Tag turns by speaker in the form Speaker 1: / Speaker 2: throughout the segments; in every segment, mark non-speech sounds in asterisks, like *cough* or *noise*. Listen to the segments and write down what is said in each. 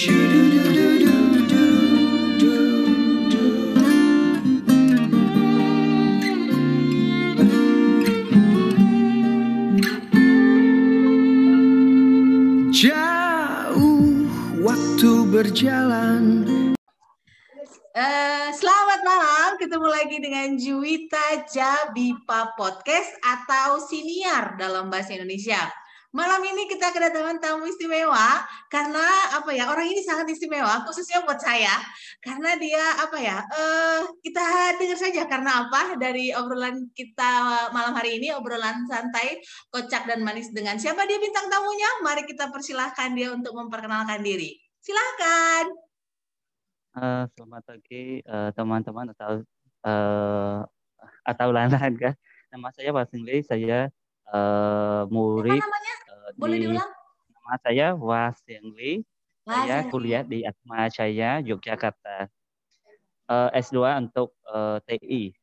Speaker 1: Jauh berjalan
Speaker 2: Eh, selamat malam, ketemu lagi dengan Juwita Jabipa Podcast atau Siniar dalam bahasa Indonesia. Malam ini kita kedatangan tamu istimewa karena apa ya orang ini sangat istimewa khususnya buat saya. Karena dia apa ya eh kita dengar saja karena apa dari obrolan kita malam hari ini obrolan santai kocak dan manis dengan siapa dia bintang tamunya. Mari kita persilahkan dia untuk memperkenalkan diri. Silahkan
Speaker 3: Uh, selamat pagi uh, teman-teman atau uh, atau lain-lain kan. Nama saya Wasingli, saya uh, murid.
Speaker 2: Apa namanya?
Speaker 3: Uh,
Speaker 2: Boleh
Speaker 3: di,
Speaker 2: diulang?
Speaker 3: Nama saya Wasingli. Saya kuliah di Atma Jaya, Yogyakarta. Uh, S2 untuk uh, TI.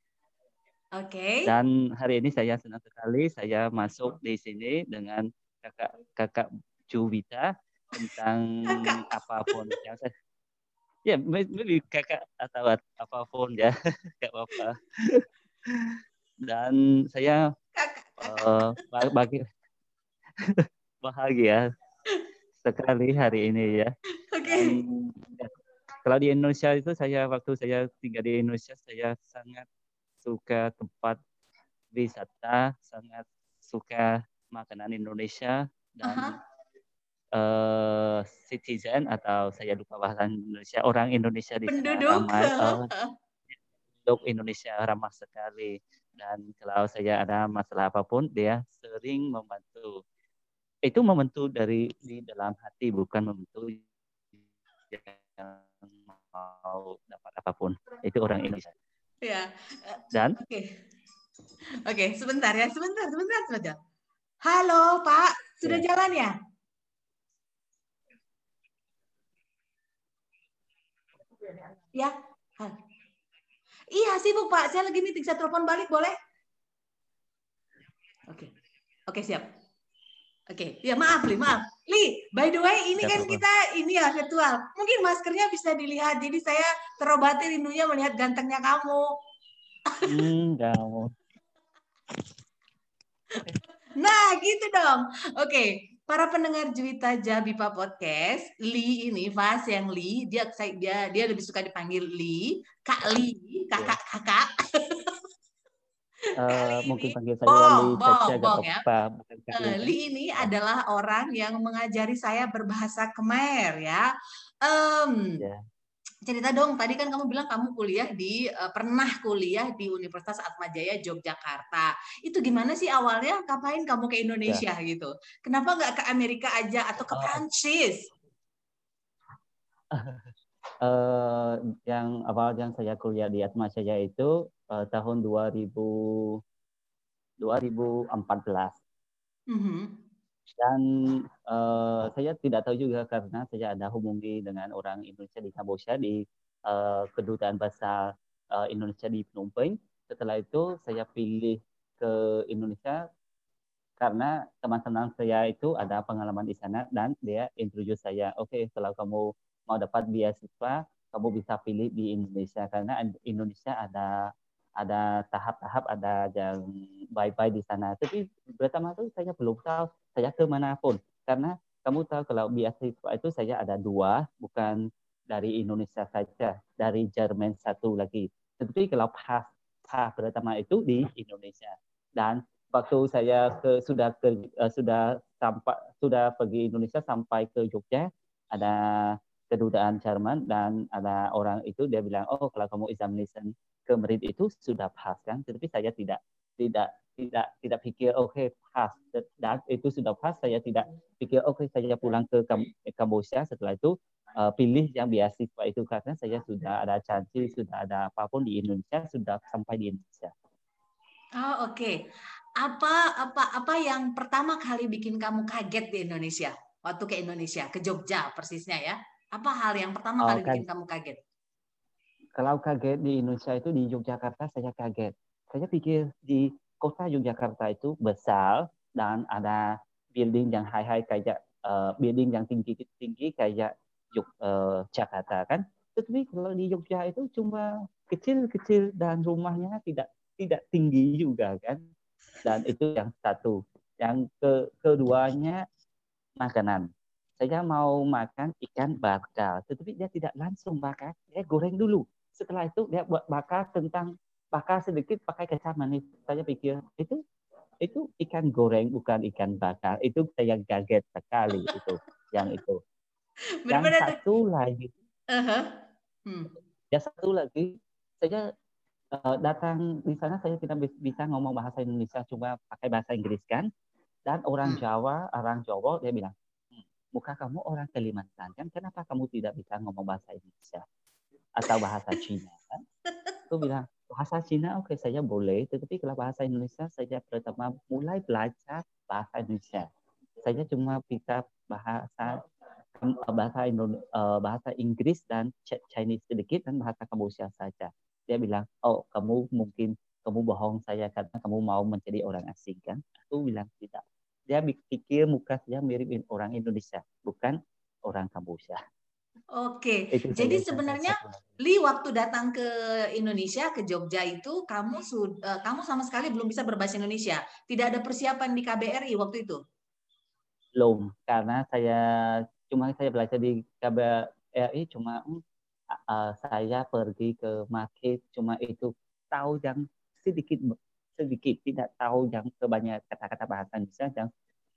Speaker 2: Oke.
Speaker 3: Dan hari ini saya senang sekali saya masuk di sini dengan kakak kakak Juwita tentang
Speaker 2: apa
Speaker 3: pun yang saya ya maybe kakak atau at- apa pun ya *laughs* gak apa-apa dan saya Ba- bagi *laughs* bahagia sekali hari ini ya
Speaker 2: Oke.
Speaker 3: dan ya, kalau di Indonesia itu saya waktu saya tinggal di Indonesia saya sangat suka tempat wisata sangat suka makanan Indonesia dan
Speaker 2: Aha.
Speaker 3: eh, citizen atau saya lupa bahasa Indonesia orang Indonesia di sana
Speaker 2: Penduduk.
Speaker 3: ramai eh, *laughs* penduduk Indonesia ramah sekali dan kalau saya ada masalah apa pun dia sering membantu itu membantu dari di dalam hati bukan membantu yang mau dapat apa pun itu orang Indonesia
Speaker 2: Ya.
Speaker 3: dan
Speaker 2: Oke. Oke, sebentar ya, sebentar, sebentar, sebentar. Halo, Pak. Sudah
Speaker 3: Ya.
Speaker 2: jalan ya? Ya. Iya, sibuk, Pak. Saya lagi meeting. Saya telepon balik, boleh? Oke. Oke, siap. Oke, ya maaf, Li, maaf. Li, by the way, ini
Speaker 3: Siap,
Speaker 2: kan
Speaker 3: apa?
Speaker 2: kita ini ya virtual. Mungkin maskernya bisa dilihat. Jadi saya terobati rindunya melihat gantengnya kamu.
Speaker 3: hmm, kamu
Speaker 2: Nah, gitu dong. Oke, para pendengar Juwita Jabipa Podcast, Li ini Vas yang Li, dia saya- dia dia lebih suka dipanggil Li, Kak Li, kakak-kakak.
Speaker 3: eh,
Speaker 2: ini
Speaker 3: mungkin panggil saya
Speaker 2: bong,
Speaker 3: Li
Speaker 2: bong,
Speaker 3: Caca gak
Speaker 2: bong ya. Eh,
Speaker 3: Li.
Speaker 2: Ini adalah orang yang mengajari saya berbahasa Khmer ya. Em,
Speaker 3: Ya.
Speaker 2: Cerita dong, tadi kan kamu bilang kamu kuliah di eh, pernah kuliah di Universitas Atmajaya Yogyakarta. Itu gimana sih awalnya? Ngapain kamu ke Indonesia gitu? Kenapa nggak ke Amerika aja atau ke
Speaker 3: Oh.
Speaker 2: Prancis? *laughs*
Speaker 3: eh yang awal yang saya kuliah di Atma Jaya itu eh, tahun 2000 2014
Speaker 2: Mhm.
Speaker 3: Dan eh, saya tidak tahu juga karena saya ada hubungi dengan orang Indonesia di Kamboja di eh, kedutaan bahasa eh, Indonesia di Phnom Penh. Setelah itu saya pilih ke Indonesia karena teman-teman saya itu ada pengalaman di sana dan dia introduce saya, oke kalau kamu mau dapat beasiswa, kamu bisa pilih di Indonesia karena Indonesia ada ada tahap-tahap, ada yang bye-bye di sana. Tapi pertama itu saya belum tahu saya ke mana pun karena kamu tahu kalau beasiswa itu saya ada dua, bukan dari Indonesia saja, dari Jerman satu lagi. Tetapi kalau pas tahap pertama itu di Indonesia. Dan waktu saya ke sudah ke eh, sudah sampai sudah pergi Indonesia sampai ke Jogja ada kedutaan Jerman dan ada orang itu dia bilang oh kalau kamu examination ke Merit itu sudah pas kan? Tetapi saya tidak tidak tidak tidak pikir oke pas dan itu sudah pas saya tidak pikir oke saya pulang ke Kam- Kamboja setelah itu eh, pilih yang beasiswa itu karena saya sudah ada janji sudah ada apa pun di Indonesia sudah sampai di Indonesia
Speaker 2: Oh, oke. Apa apa apa yang pertama kali bikin kamu kaget di Indonesia? Waktu ke Indonesia, ke Jogja persisnya ya. Apa hal yang pertama
Speaker 3: Oh,
Speaker 2: kali
Speaker 3: kan-
Speaker 2: bikin kamu kaget?
Speaker 3: kalau kaget di Indonesia itu di Yogyakarta saya kaget. Saya pikir di kota Yogyakarta itu besar dan ada building yang high-high kayak eh, building yang tinggi-tinggi kayak Yog, uh, Jakarta kan. Tetapi kalau di Jogja itu cuma kecil-kecil dan rumahnya tidak tidak tinggi juga kan. Dan itu yang satu. Yang ke keduanya makanan. Saya mau makan ikan bakar, tetapi dia tidak langsung bakar, dia goreng dulu. Setelah itu dia buat bakar tentang bakar sedikit pakai kecap manis. Saya pikir itu itu ikan goreng bukan ikan bakar. Itu saya kaget sekali itu yang itu. *laughs* Yang satu lagi. Uh-huh. Hmm. Yang satu lagi saya uh, datang di sana saya tidak bisa ngomong bahasa Indonesia cuma pakai bahasa Inggris kan. Dan orang hmm. Jawa, orang Jawa dia bilang, muka kamu orang Kalimantan kan, kenapa kamu tidak bisa ngomong bahasa Indonesia atau bahasa Cina kan? Aku bilang, bahasa Cina oke okay, saya boleh, tetapi kalau bahasa Indonesia saya pertama mulai belajar bahasa Indonesia. Saya cuma bisa bahasa bahasa Indonesia, eh, bahasa Inggris dan Chinese sedikit dan bahasa Kamboja saja. Dia bilang, oh kamu mungkin kamu bohong saya karena kamu mau menjadi orang asing kan? Aku bilang tidak. Dia pikir muka saya mirip orang Indonesia, bukan orang Kamboja.
Speaker 2: Oke, itu jadi sebenarnya Li waktu datang ke Indonesia ke Jogja itu kamu sudah uh, kamu sama sekali belum bisa berbahasa Indonesia. Tidak ada persiapan di KBRI waktu itu.
Speaker 3: Belum, karena saya cuma saya belajar di KBRI cuma uh, saya pergi ke market cuma itu tahu yang sedikit sedikit tidak tahu yang kebanyakan kata-kata bahasa Indonesia yang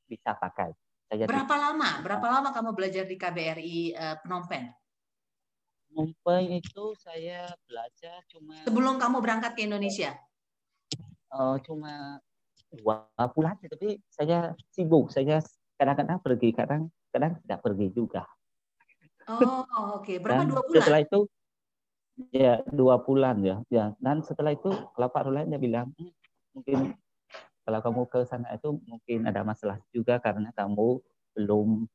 Speaker 3: bisa pakai.
Speaker 2: Berapa lama? Berapa lama kamu belajar di KBRI uh, eh, Phnom Penh?
Speaker 3: Phnom Penh itu saya belajar cuma
Speaker 2: sebelum kamu berangkat ke Indonesia.
Speaker 3: Uh, cuma dua bulan, tapi saya sibuk. Saya kadang-kadang pergi, kadang kadang tidak pergi juga.
Speaker 2: Oh, oke. Okay. Berapa dan dua bulan?
Speaker 3: Setelah itu ya dua bulan ya. Ya, dan setelah itu Rulain dia bilang hmm, mungkin kalau kamu ke sana itu mungkin ada masalah juga karena kamu belum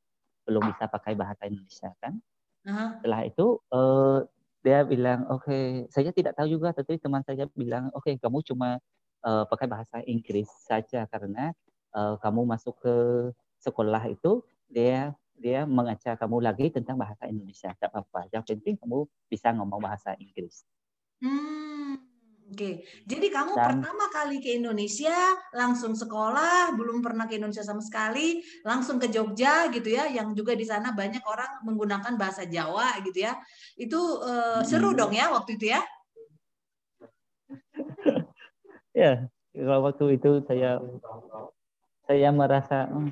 Speaker 3: belum bisa pakai bahasa Indonesia kan. Uh-huh. Setelah itu uh, dia bilang oke okay, saya tidak tahu juga tapi teman saya bilang oke okay, kamu cuma uh, pakai bahasa Inggris saja karena uh, kamu masuk ke sekolah itu dia dia mengajak kamu lagi tentang bahasa Indonesia tidak apa-apa yang penting kamu bisa ngomong bahasa Inggris.
Speaker 2: Hmm. Oke, jadi kamu Dan, pertama kali ke Indonesia langsung sekolah, belum pernah ke Indonesia sama sekali, langsung ke Jogja gitu ya, yang juga di sana banyak orang menggunakan bahasa Jawa gitu ya. Itu uh, seru hmm. dong ya waktu itu ya? *laughs*
Speaker 3: ya, kalau waktu itu saya saya merasa hmm,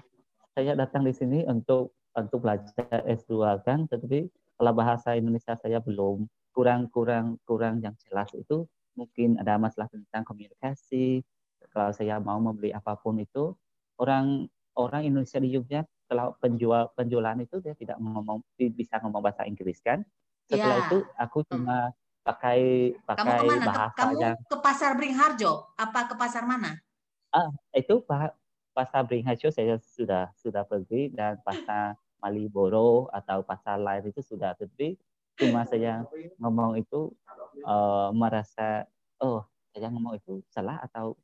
Speaker 3: saya datang di sini untuk untuk belajar S2 kan, tetapi kalau bahasa Indonesia saya belum kurang kurang kurang yang jelas itu mungkin ada masalah tentang komunikasi. Kalau saya mau membeli apa pun itu, orang orang Indonesia di Jogja kalau penjual penjualan itu dia tidak ngomong bisa ngomong bahasa Inggris kan. Setelah ya. itu aku hmm. cuma hmm. pakai pakai
Speaker 2: kamu
Speaker 3: bahasa
Speaker 2: kamu yang ke pasar Bringharjo apa ke pasar mana?
Speaker 3: Ah, itu pasar Bringharjo saya sudah sudah pergi dan pasar Maliboro atau pasar lain itu sudah pergi cuma saya ngomong itu uh, merasa oh saya ngomong itu salah atau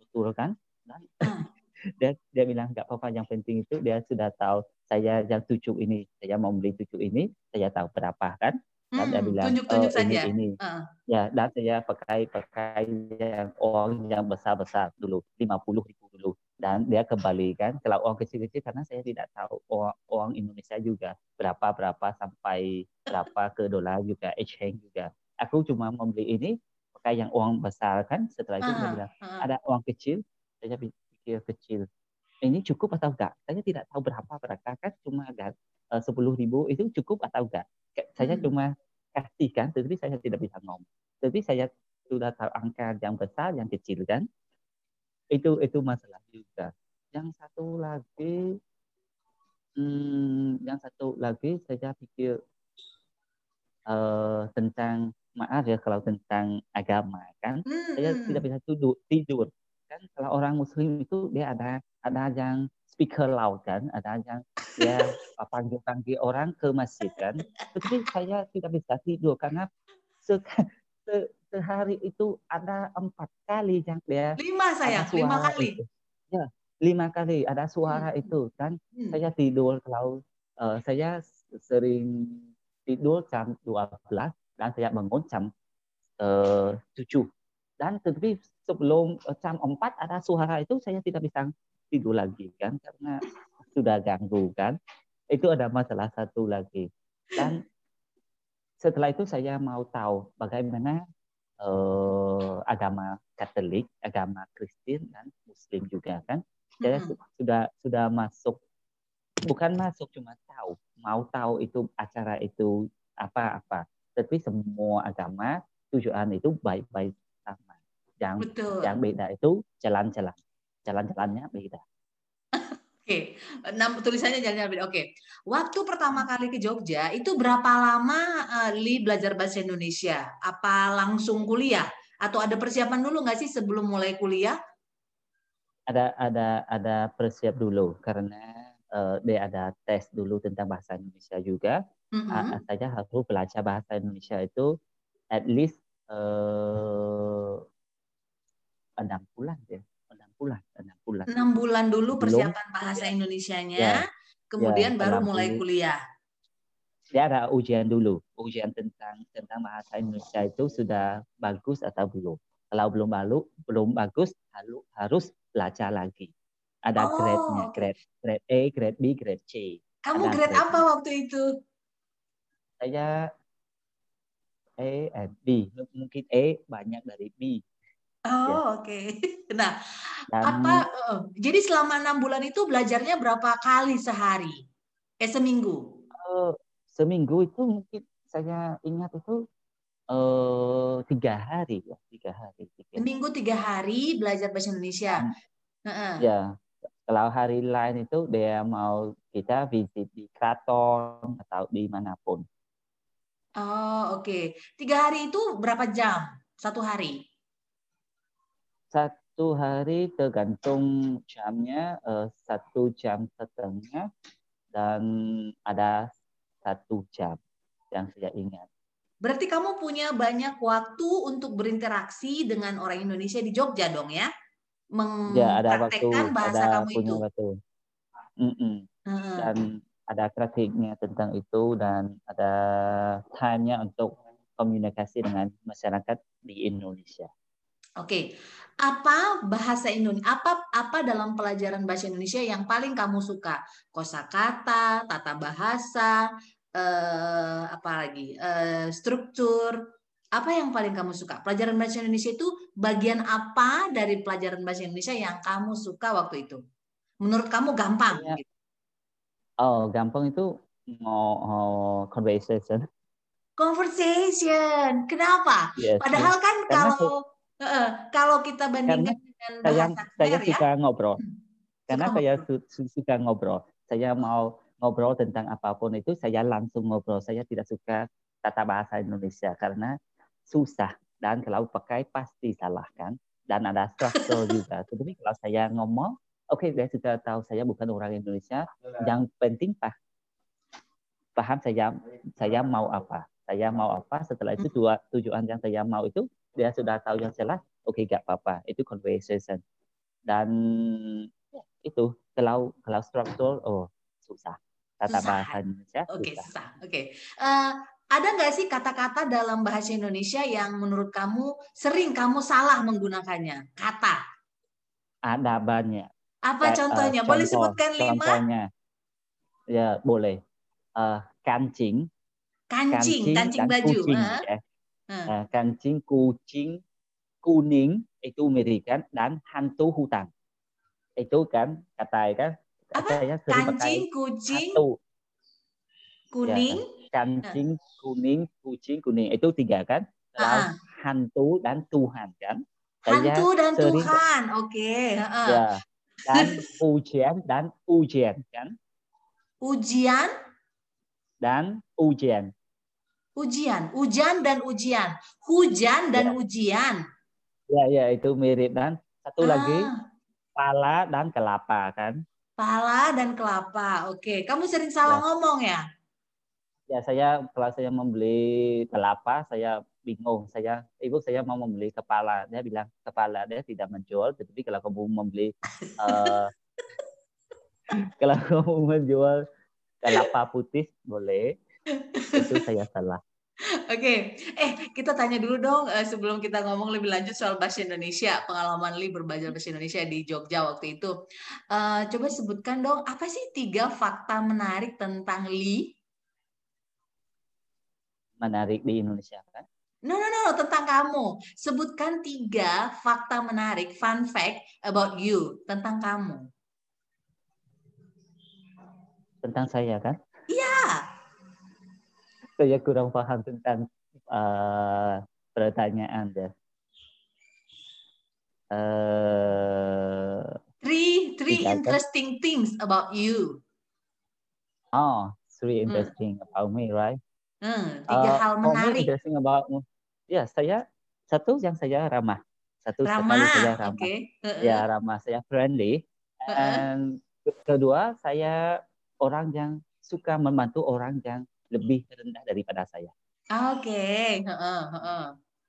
Speaker 3: betul kan dan *laughs* dia dia bilang nggak apa-apa yang penting itu dia sudah tahu saya yang tujuh ini saya mau beli tujuh ini saya tahu berapa kan dan hmm, dia bilang tunjuk, tunjuk oh saja. ini ini uh. ya dan saya pakai pakai yang uang yang besar besar dulu lima puluh ribu dulu dan dia kembali kan kalau uang kecil-kecil karena saya tidak tahu uang, uang Indonesia juga berapa berapa sampai berapa ke dolar juga exchange juga. Aku cuma membeli ini pakai yang uang besar kan setelah itu uh, saya bilang uh. ada uang kecil. Saya pikir kecil. Ini cukup atau enggak? Saya tidak tahu berapa berapa kan cuma agak eh, sepuluh ribu itu cukup atau enggak? Saya hmm. cuma kasihkan tetapi saya tidak bisa ngomong. Tapi saya sudah tahu angka yang besar yang kecil kan itu itu masalah juga yang satu lagi hmm, yang satu lagi saya pikir uh, tentang maaf ya kalau tentang agama kan hmm. saya hmm. tidak bisa tidur tidur kan kalau orang muslim itu dia ada ada yang speaker loud kan ada yang ya *laughs* panggil panggil orang ke masjid kan tapi saya tidak bisa tidur karena se, se, sehari itu ada empat kali yang dia
Speaker 2: lima saya lima kali
Speaker 3: itu. ya lima kali ada suara hmm. itu kan hmm. saya tidur kalau uh, saya sering tidur jam 12 dan saya bangun jam uh, 7. Dan tetapi sebelum uh, jam 4 ada suara itu saya tidak bisa tidur lagi kan karena sudah ganggu kan. Itu ada masalah satu lagi. Dan setelah itu saya mau tahu bagaimana uh, agama Katolik, agama Kristen dan Muslim juga kan. Saya hmm. sudah sudah masuk bukan masuk cuma tahu, mau tahu itu acara itu apa-apa. Tapi semua agama tujuan itu baik-baik sama. Yang Betul. yang beda itu jalan-jalan. Jalan-jalannya beda. *laughs*
Speaker 2: Oke, enam tulisannya jalan-jalan beda. Oke, waktu pertama kali ke Jogja itu berapa lama uh, Li belajar bahasa Indonesia? Apa langsung kuliah? Atau ada persiapan dulu nggak sih sebelum mulai kuliah?
Speaker 3: Ada ada ada persiap dulu karena uh, dia ada tes dulu tentang bahasa Indonesia juga. Mm-hmm. Uh, saya harus belajar bahasa Indonesia itu at least uh, enam bulan ya bulan enam bulan.
Speaker 2: Enam bulan dulu persiapan bahasa Indonesianya ya, kemudian ya, baru mulai kuliah.
Speaker 3: Ya ada ujian dulu. Ujian tentang tentang bahasa Indonesia itu sudah bagus atau belum? Kalau belum balu belum bagus harus harus belajar lagi. Ada oh. grade-nya grade grade A grade B grade C.
Speaker 2: Kamu ada grade, grade apa waktu itu?
Speaker 3: Saya A and B. Mungkin A banyak dari B.
Speaker 2: Oh ya. oke. Okay. *laughs* Nah, Dan, apa? Uh, jadi selama enam bulan itu belajarnya berapa kali sehari? Eh seminggu?
Speaker 3: Uh, seminggu itu mungkin saya ingat itu uh, tiga hari ya, tiga hari.
Speaker 2: Tiga. Seminggu tiga hari belajar bahasa Indonesia. Hmm.
Speaker 3: Uh -uh. Ya, kalau hari lain itu dia mau kita visit di keraton atau di mana pun.
Speaker 2: Oh, oke. Okay. Tiga hari itu berapa jam? Satu hari?
Speaker 3: Satu hari tergantung jamnya, uh, satu jam setengah, dan ada satu jam yang saya ingat.
Speaker 2: Berarti kamu punya banyak waktu untuk berinteraksi dengan orang Indonesia di Jogja dong ya?
Speaker 3: Ya, ada waktu, bahasa ada kamu punya itu. waktu. Mm -mm. Hmm. Dan ada kritiknya tentang itu dan ada hanya untuk komunikasi dengan masyarakat di Indonesia.
Speaker 2: Oke, apa bahasa Indonesia? Apa apa dalam pelajaran bahasa Indonesia yang paling kamu suka? Kosakata, tata bahasa, eh, apa lagi? Eh, struktur. Apa yang paling kamu suka? Pelajaran bahasa Indonesia itu bagian apa dari pelajaran bahasa Indonesia yang kamu suka waktu itu? Menurut kamu gampang? Ya. Gitu?
Speaker 3: Oh, gampang itu mau oh, conversation.
Speaker 2: Conversation. Kenapa? Yes, Padahal kan kalau uh, kalau kita bandingkan dengan bahasa
Speaker 3: saya, saya ya. suka ngobrol. Hmm. Karena suka saya ngobrol. Su suka ngobrol. Saya mau ngobrol tentang apa pun itu saya langsung ngobrol. Saya tidak suka tata bahasa Indonesia karena susah dan kalau pakai pasti salah kan dan ada struktur *laughs* juga. Tetapi kalau saya ngomong oke okay, dia sudah tahu saya bukan orang Indonesia yang penting pak paham saya saya mau apa saya mau apa setelah itu dua tujuan yang saya mau itu dia sudah tahu yang jelas oke okay, gak apa-apa itu conversation dan itu kalau kalau struktur oh susah kata bahasa Indonesia
Speaker 2: oke okay, susah oke okay. uh, eh, ada nggak sih kata-kata dalam bahasa Indonesia yang menurut kamu sering kamu salah menggunakannya kata
Speaker 3: ada banyak
Speaker 2: apa contohnya? Uh, boleh contoh, sebutkan lima? Contohnya,
Speaker 3: ya boleh. Uh, kancing.
Speaker 2: Kancing, kancing, kancing baju. Kucing, uh. ya.
Speaker 3: Uh, kancing, kucing, kuning itu Amerikan dan hantu hutan. Itu kan kata kan?
Speaker 2: Apa? Saya kancing, kucing, hantu. kuning.
Speaker 3: Ya, kancing, kuning, kucing, kuning itu tiga kan? uh. hantu dan Tuhan kan?
Speaker 2: Hantu dan sering, Tuhan, oke. Okay. Uh. Ya,
Speaker 3: dan *laughs* ujian dan ujian kan
Speaker 2: ujian
Speaker 3: dan ujian
Speaker 2: ujian. Ujian dan ujian. Hujan dan ya. ujian.
Speaker 3: Ya ya itu mirip dan. Satu ah. lagi pala dan kelapa kan?
Speaker 2: Pala dan kelapa. Oke kamu sering salah ya. ngomong ya?
Speaker 3: Ya saya kalau saya membeli kelapa saya bingung. Saya ibu saya mau membeli kepala. Dia bilang kepala dia tidak menjual. Tetapi kalau kamu membeli uh, *laughs* *laughs* kalau kamu menjual kelapa putih boleh. Itu saya salah.
Speaker 2: Oke, eh kita tanya dulu dong uh, sebelum kita ngomong lebih lanjut soal bahasa Indonesia, pengalaman Li berbelajar bahasa Indonesia di Jogja waktu itu. Uh, coba sebutkan dong apa sih tiga fakta menarik tentang Li?
Speaker 3: Menarik di Indonesia kan?
Speaker 2: No, no, no, tentang kamu. Sebutkan tiga fakta menarik, fun fact about you, tentang kamu.
Speaker 3: Tentang saya kan? Saya kurang paham tentang uh, pertanyaan Anda.
Speaker 2: Uh, three three interesting things about you.
Speaker 3: Oh, three hmm. interesting hmm. about me, right?
Speaker 2: Hmm, tiga uh, hal menarik.
Speaker 3: interesting about me. Ya, saya satu yang saya ramah. Satu
Speaker 2: ramah.
Speaker 3: saya ramah.
Speaker 2: Okay. Uh
Speaker 3: -uh. Ya, ramah. Saya friendly. Uh -uh. And kedua, saya orang yang suka membantu orang yang lebih rendah daripada saya.
Speaker 2: Oke. Okay.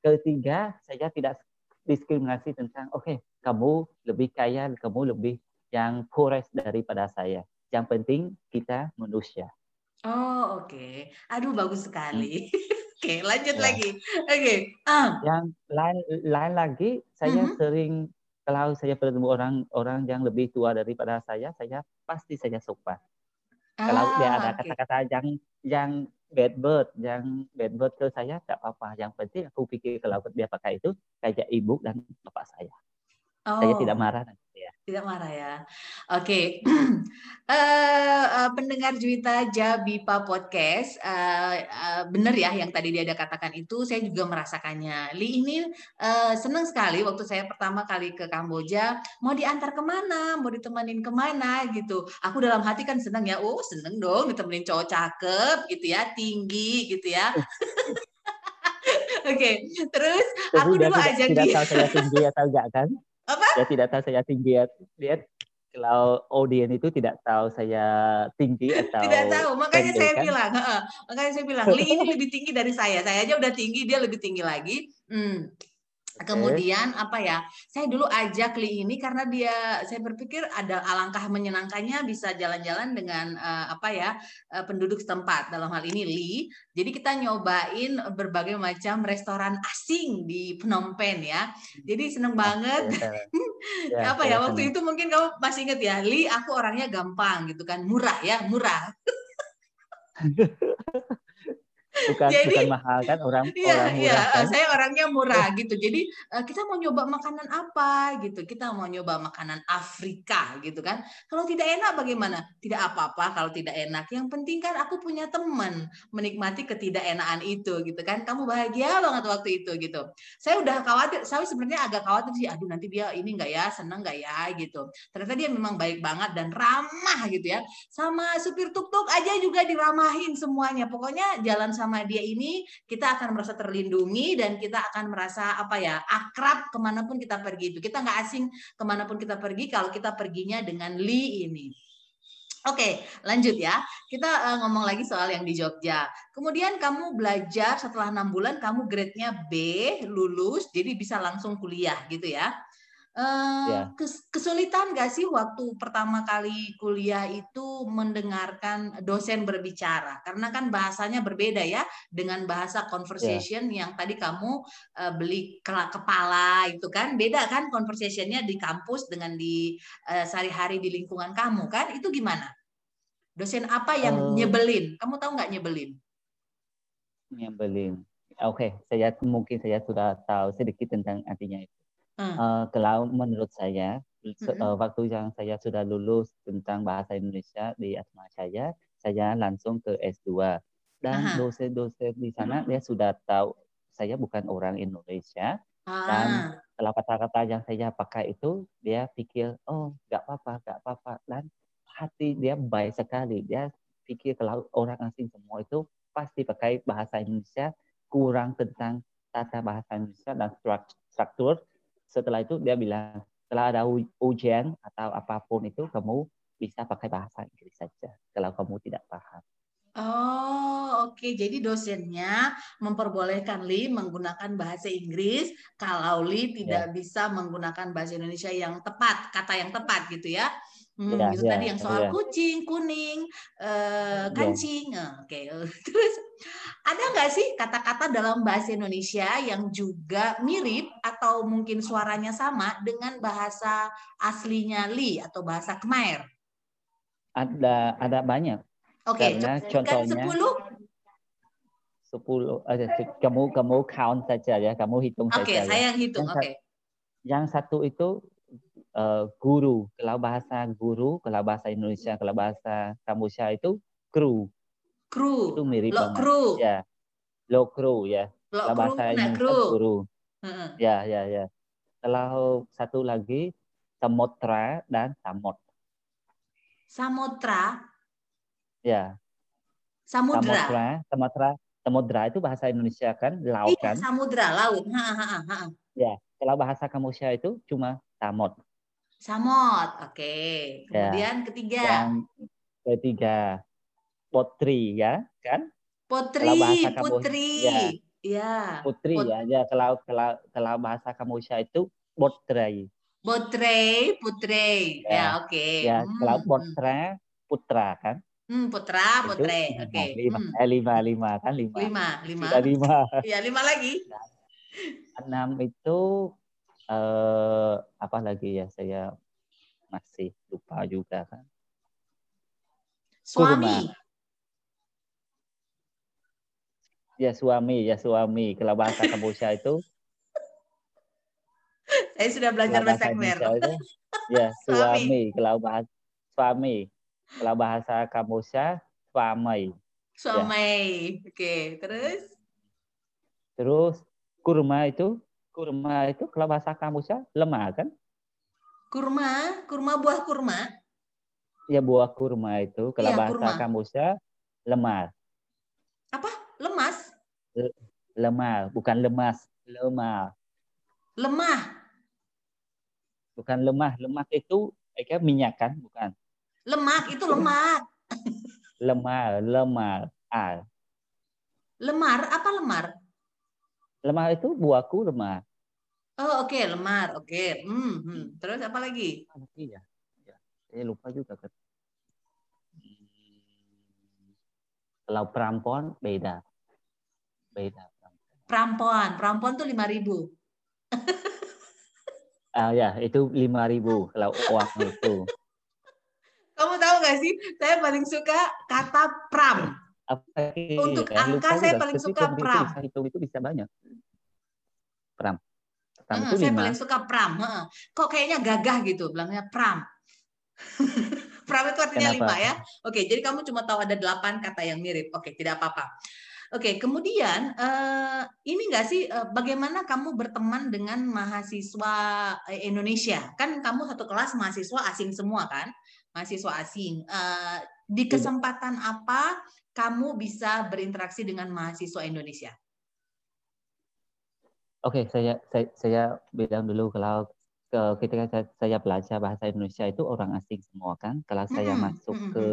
Speaker 3: Ketiga, saya tidak diskriminasi tentang oke okay, kamu lebih kaya, kamu lebih yang kores daripada saya. Yang penting kita manusia.
Speaker 2: Oh oke. Okay. Aduh bagus sekali. Hmm. *laughs* oke okay, lanjut ya. lagi. Oke. Okay. Uh.
Speaker 3: Yang lain lain lagi saya uh -huh. sering kalau saya bertemu orang orang yang lebih tua daripada saya, saya pasti saya sopan. Ah, Kalau dia ada kata-kata okay. yang yang bad word, yang bad word ke saya tidak apa-apa. Yang penting aku pikir kalau dia pakai itu kayak ibu dan bapak saya. Oh. Saya tidak marah
Speaker 2: ya. Tidak marah ya. Oke. Okay. *clears throat* uh, eh, uh, pendengar Juwita Jabipa podcast, uh, uh, benar ya yang tadi dia ada katakan itu, saya juga merasakannya. Li ini uh, senang sekali waktu saya pertama kali ke Kamboja, mau diantar ke mana, mau ditemenin ke mana gitu. Aku dalam hati kan senang ya, oh seneng dong ditemenin cowok cakep gitu ya, tinggi gitu ya. *laughs* Oke, okay. terus aku dulu ajak
Speaker 3: dia. Tidak tahu saya tinggi atau enggak kan? *laughs*
Speaker 2: Apa?
Speaker 3: Dia tidak tahu saya tinggi. Dia kalau audien itu tidak tahu saya tinggi atau
Speaker 2: tidak tahu makanya saya kan? bilang makanya saya bilang Li ini lebih tinggi dari saya saya aja udah tinggi dia lebih tinggi lagi hmm. Kemudian apa ya? Saya dulu ajak Li ini karena dia saya berpikir ada alangkah menyenangkannya bisa jalan-jalan dengan uh, apa ya? Uh, penduduk setempat dalam hal ini Li. Jadi kita nyobain berbagai macam restoran asing di Phnom Penh ya. Jadi seneng banget. *laughs* Ya, *laughs* apa ya? Waktu itu mungkin kamu masih ingat ya, Li aku orangnya gampang gitu kan, murah ya, murah. *laughs*
Speaker 3: bukan jadi, bukan mahal kan orang *laughs*
Speaker 2: iya,
Speaker 3: orang
Speaker 2: murah iya, kan? saya orangnya murah gitu. Jadi uh, kita mau nyoba makanan apa gitu. Kita mau nyoba makanan Afrika gitu kan. Kalau tidak enak bagaimana? Tidak apa-apa kalau tidak enak. Yang penting kan aku punya teman menikmati ketidakenaan itu gitu kan. Kamu bahagia banget waktu itu gitu. Saya udah khawatir saya sebenarnya agak khawatir sih aduh nanti dia ini enggak ya seneng enggak ya? gitu. Ternyata dia memang baik banget dan ramah gitu ya. Sama supir tuk-tuk aja juga diramahin semuanya. Pokoknya jalan sama dia ini kita akan merasa terlindungi dan kita akan merasa apa ya akrab ke mana pun kita pergi itu kita nggak asing ke mana pun kita pergi kalau kita perginya dengan Li ini. Oke, lanjut ya. Kita uh, ngomong lagi soal yang di Jogja. Kemudian kamu belajar setelah enam bulan, kamu grade-nya B, lulus, jadi bisa langsung kuliah gitu ya. Uh, ya. kesulitan nggak sih waktu pertama kali kuliah itu mendengarkan dosen berbicara? Karena kan bahasanya berbeda ya dengan bahasa conversation ya. yang tadi kamu uh, beli kepala itu kan. Beda kan conversationnya di kampus dengan di uh, sehari-hari di lingkungan kamu kan? Itu gimana? Dosen apa yang uh, nyebelin? Kamu tahu nggak nyebelin?
Speaker 3: Nyebelin. Oke okay, saya mungkin saya sudah tahu sedikit tentang artinya itu Uh, kalau menurut saya, hmm. uh, waktu yang saya sudah lulus tentang bahasa Indonesia di Atma Jaya, saya langsung ke S2. Dan dosen-dosen di sana dia sudah tahu saya bukan orang Indonesia. Ah. Dan kalau kata-kata yang saya pakai itu, dia pikir, oh nggak apa-apa, nggak apa-apa. Dan hati dia baik sekali. Dia pikir kalau orang asing semua itu pasti pakai bahasa Indonesia, kurang tentang tata bahasa Indonesia dan struktur setelah itu dia bilang setelah ada ujian atau apa pun itu kamu bisa pakai bahasa Inggris saja kalau kamu tidak paham.
Speaker 2: Oh, oke. Okay. Jadi dosennya memperbolehkan Li menggunakan bahasa Inggris kalau Li tidak yeah. bisa menggunakan bahasa Indonesia yang tepat, kata yang tepat gitu ya. Hmm,
Speaker 3: Ya,
Speaker 2: itu
Speaker 3: ya,
Speaker 2: tadi yang soal
Speaker 3: ya.
Speaker 2: kucing, kuning, eh,
Speaker 3: Ya.
Speaker 2: kancing. Eh, Oke, terus ada nggak sih kata-kata dalam bahasa Indonesia yang juga mirip atau mungkin suaranya sama dengan bahasa aslinya Li atau bahasa Khmer?
Speaker 3: Ada ada banyak.
Speaker 2: Oke,
Speaker 3: Karena
Speaker 2: contohkan
Speaker 3: contohnya
Speaker 2: 10.
Speaker 3: 10 ada kamu kamu count saja ya, kamu hitung
Speaker 2: Oke,
Speaker 3: saja. ya.
Speaker 2: saya yang hitung. Oke.
Speaker 3: Yang satu itu eh, guru. Kalau bahasa guru, kalau bahasa Indonesia, kalau bahasa Kamboja itu kru.
Speaker 2: Kru.
Speaker 3: Itu mirip
Speaker 2: Lo
Speaker 3: banget.
Speaker 2: kru.
Speaker 3: Ya. Lo kru ya.
Speaker 2: Lo
Speaker 3: Kalau
Speaker 2: kru,
Speaker 3: bahasa
Speaker 2: nah
Speaker 3: Indonesia
Speaker 2: kru.
Speaker 3: guru.
Speaker 2: Heeh.
Speaker 3: Ya, ya, ya. Kalau satu lagi Samotra dan Samot.
Speaker 2: Samudra,
Speaker 3: Ya,
Speaker 2: samudra.
Speaker 3: Samudra, Samudra, Samudra itu bahasa Indonesia kan, laut
Speaker 2: Iya,
Speaker 3: kan.
Speaker 2: samudra, laut. Ha, ha, ha, ha.
Speaker 3: Kalau bahasa Kamboja itu cuma Samot.
Speaker 2: Samot. Oke.
Speaker 3: Ya.
Speaker 2: Kemudian ketiga,
Speaker 3: Yang ketiga Potri ya, kan?
Speaker 2: putri,
Speaker 3: Kamboja,
Speaker 2: putri.
Speaker 3: ya.
Speaker 2: Ya.
Speaker 3: Putri
Speaker 2: Pot-
Speaker 3: ya, ya. Kalau kalau kalau bahasa Kamboja itu Potri.
Speaker 2: Botre, putri.
Speaker 3: Ya.
Speaker 2: Ya, oke.
Speaker 3: Ya,
Speaker 2: Hmm,
Speaker 3: kalau. Potra, Putra kan?
Speaker 2: Hmm, putra, putre.
Speaker 3: lima,
Speaker 2: Oke.
Speaker 3: lima,
Speaker 2: Hmm.
Speaker 3: eh, lima, lima kan lima.
Speaker 2: Lima, lima.
Speaker 3: Sudah lima.
Speaker 2: Ya, lima lagi.
Speaker 3: Enam itu eh, apa lagi ya? Saya masih lupa juga kan.
Speaker 2: Suami.
Speaker 3: Ya suami, ya suami. Kalau bahasa Kamboja itu, *laughs*
Speaker 2: Saya sudah belajar bahasa.
Speaker 3: Indonesia itu, ya *laughs*
Speaker 2: Suami.
Speaker 3: Kalau bahasa suami, kalau bahasa Kamboja suami.
Speaker 2: Suami. Oke, terus?
Speaker 3: Terus kurma itu, kurma itu kalau bahasa Kamboja lemah kan?
Speaker 2: Kurma, kurma buah kurma.
Speaker 3: Ya buah kurma itu kalau
Speaker 2: Iya,
Speaker 3: bahasa
Speaker 2: kurma.
Speaker 3: Kamboja lemah,
Speaker 2: Apa? Lemas?
Speaker 3: lemah, bukan lemas, lemah.
Speaker 2: Lemah.
Speaker 3: Bukan lemah, lemak itu eh, kan minyak kan, bukan.
Speaker 2: Lemak itu lemak.
Speaker 3: Lemah, lemah. Ah,
Speaker 2: Lemar, apa lemar?
Speaker 3: Lemah itu buahku lemah.
Speaker 2: Oh, oke, lemar. Oke. Hmm, hmm. Terus apa lagi?
Speaker 3: Lagi ya? ya? Saya lupa juga kan. Kalau perampon beda. Beda.
Speaker 2: Perampon. Perampon tuh 5000 *laughs*
Speaker 3: Ah ya, itu 5000 kalau uang itu. *laughs*
Speaker 2: Kamu tahu nggak sih? Saya paling suka kata pram.
Speaker 3: Apa?
Speaker 2: Untuk
Speaker 3: Ya,
Speaker 2: angka saya paling suka
Speaker 3: itu
Speaker 2: pram.
Speaker 3: Bisa hitung itu bisa banyak. Pram. Pram
Speaker 2: Heeh,
Speaker 3: itu
Speaker 2: saya
Speaker 3: lima.
Speaker 2: paling suka pram. Kok kayaknya gagah gitu, bilangnya pram. *laughs* pram itu artinya
Speaker 3: Kenapa?
Speaker 2: lima ya. Oke, jadi kamu cuma tahu ada delapan kata yang mirip. Oke, tidak apa-apa. Oke, kemudian eh, ini nggak sih eh, bagaimana kamu berteman dengan mahasiswa eh, Indonesia? Kan kamu satu kelas mahasiswa asing semua kan? Mahasiswa asing. Eh, di
Speaker 3: Tidak.
Speaker 2: kesempatan apa kamu bisa berinteraksi dengan mahasiswa Indonesia?
Speaker 3: Oke, saya, saya saya bilang dulu kalau ke- ketika saya, saya belajar bahasa Indonesia itu orang asing semua kan. Kalau saya
Speaker 2: Mm-mm,
Speaker 3: masuk
Speaker 2: mm-mm,
Speaker 3: ke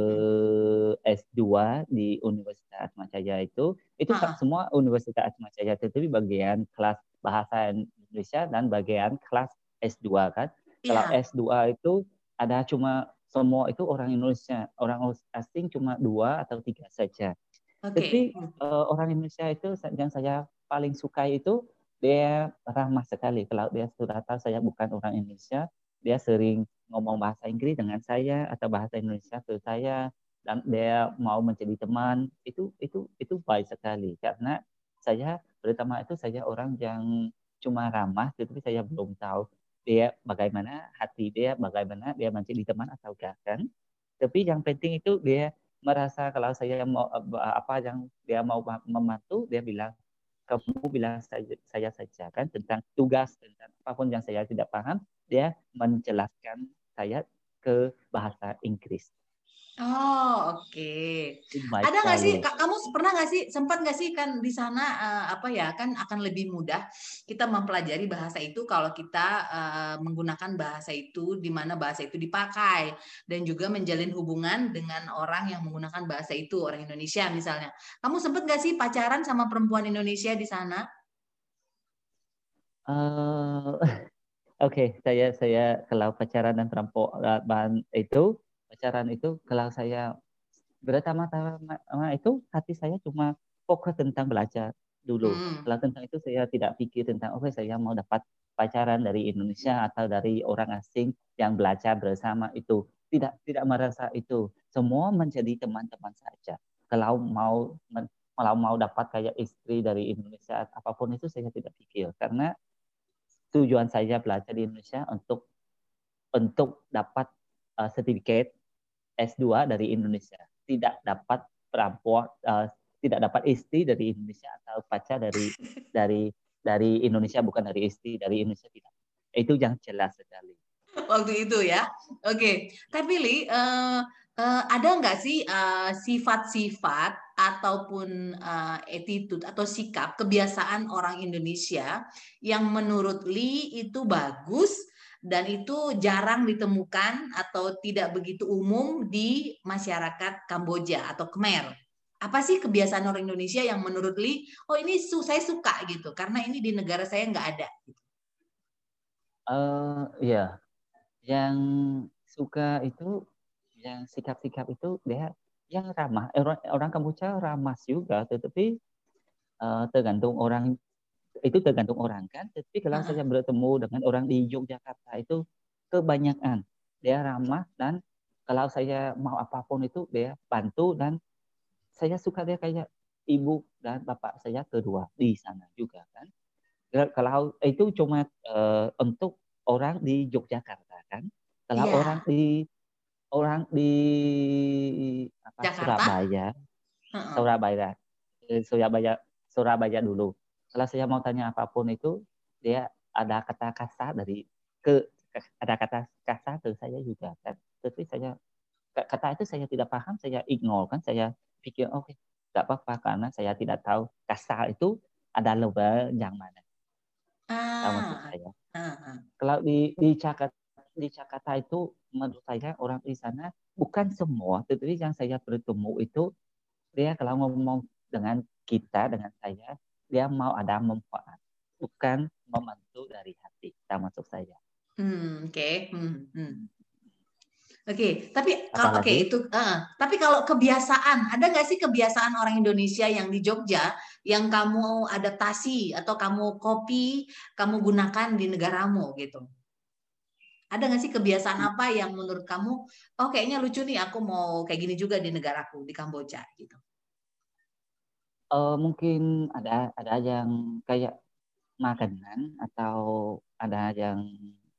Speaker 3: S2 di Universitas Atmajaya itu, itu
Speaker 2: ah.
Speaker 3: semua Universitas Atmajaya tetapi bagian kelas bahasa Indonesia dan bagian kelas S2 kan. Kalau
Speaker 2: Iya.
Speaker 3: S2 itu ada cuma semua itu orang Indonesia, orang asing cuma dua atau tiga saja.
Speaker 2: Oke.
Speaker 3: Tapi eh, orang Indonesia itu yang saya paling suka itu dia ramah sekali. Kalau dia sudah tahu saya bukan orang Indonesia, dia sering ngomong bahasa Inggris dengan saya atau bahasa Indonesia ke saya dan dia mau menjadi teman itu itu itu baik sekali karena saya pertama itu saya orang yang cuma ramah tetapi saya belum tahu dia bagaimana hati dia bagaimana dia menjadi teman atau kan? Tapi yang penting itu dia merasa kalau saya mau apa yang dia mau membantu dia bilang kamu bilang saya, saya saja kan? Tentang tugas tentang apa pun yang saya tidak paham dia menjelaskan saya ke bahasa Inggris
Speaker 2: Oh, oke.
Speaker 3: Baik
Speaker 2: Ada nggak sih, kamu pernah nggak sih, sempat nggak sih kan di sana eh, apa ya, kan akan lebih mudah kita mempelajari bahasa itu kalau kita eh, menggunakan bahasa itu di mana bahasa itu dipakai dan juga menjalin hubungan dengan orang yang menggunakan bahasa itu, orang Indonesia misalnya. Kamu sempat nggak sih pacaran sama perempuan Indonesia di sana?
Speaker 3: Eh, *laughs* Oke, okay, saya saya kalau pacaran dan perampokan itu pacaran itu kalau saya pertama-tama itu hati saya cuma fokus tentang belajar dulu. Hmm. Kalau tentang itu saya tidak pikir tentang oke okay, saya mau dapat pacaran dari Indonesia atau dari orang asing yang belajar bersama itu. Tidak tidak merasa itu. Semua menjadi teman-teman saja. Kalau mau kalau mau dapat kayak istri dari Indonesia apa pun itu saya tidak pikir karena tujuan saya belajar di Indonesia untuk untuk dapat uh, sertifikat S2 dari Indonesia. Tidak dapat perempuan uh, tidak dapat istri dari Indonesia atau pacar dari *laughs* dari dari Indonesia bukan dari istri dari Indonesia tidak. Itu yang jelas sekali.
Speaker 2: Waktu itu ya. Oke. Okay. Tapi Li uh, uh, ada nggak sih sifat-sifat uh, ataupun uh, attitude atau sikap kebiasaan orang Indonesia yang menurut Lee itu bagus dan itu jarang ditemukan atau tidak begitu umum di masyarakat Kamboja atau Khmer. Apa sih kebiasaan orang Indonesia yang menurut Lee, oh ini su saya suka gitu, karena ini di negara saya nggak ada.
Speaker 3: Uh, ya, yang suka itu, yang sikap-sikap itu dia yang ramah orang, orang Kamboja ramah juga tetapi uh, tergantung orang itu tergantung orang kan. Tapi kalau saya bertemu dengan orang di Yogyakarta itu kebanyakan dia ramah dan kalau saya mau apa pun itu dia bantu dan saya suka dia kayak ibu dan bapak saya kedua di sana juga kan. Kalau itu cuma uh, untuk orang di Yogyakarta kan. Kalau yeah. orang di orang di apa, Surabaya, uh-uh. Surabaya, eh, Surabaya, Surabaya dulu. Kalau saya mau tanya apa pun itu, dia ada kata kasar dari ke ada kata kasar ke saya juga kan. Tapi saya kata itu saya tidak paham, saya ignore kan, saya pikir oke, okay, tidak apa-apa karena saya tidak tahu kasar itu ada level yang mana. Ah. saya. Uh-huh. Kalau di di Jakarta di Jakarta itu menurut saya orang di sana bukan semua, tetapi yang saya bertemu itu dia kalau ngomong dengan kita dengan saya dia mau ada manfaat, bukan membantu dari hati, termasuk saya.
Speaker 2: Hmm, oke. Okay. Hmm, hmm. Oke, okay, tapi kalau oke okay, itu, uh, tapi kalau kebiasaan, ada nggak sih kebiasaan orang Indonesia yang di Jogja yang kamu adaptasi atau kamu copy, kamu gunakan di negaramu gitu? Ada nggak sih kebiasaan apa yang menurut kamu, oh kayaknya lucu nih, aku mau kayak gini juga di negaraku di Kamboja gitu?
Speaker 3: Uh, mungkin ada ada yang kayak makanan atau ada yang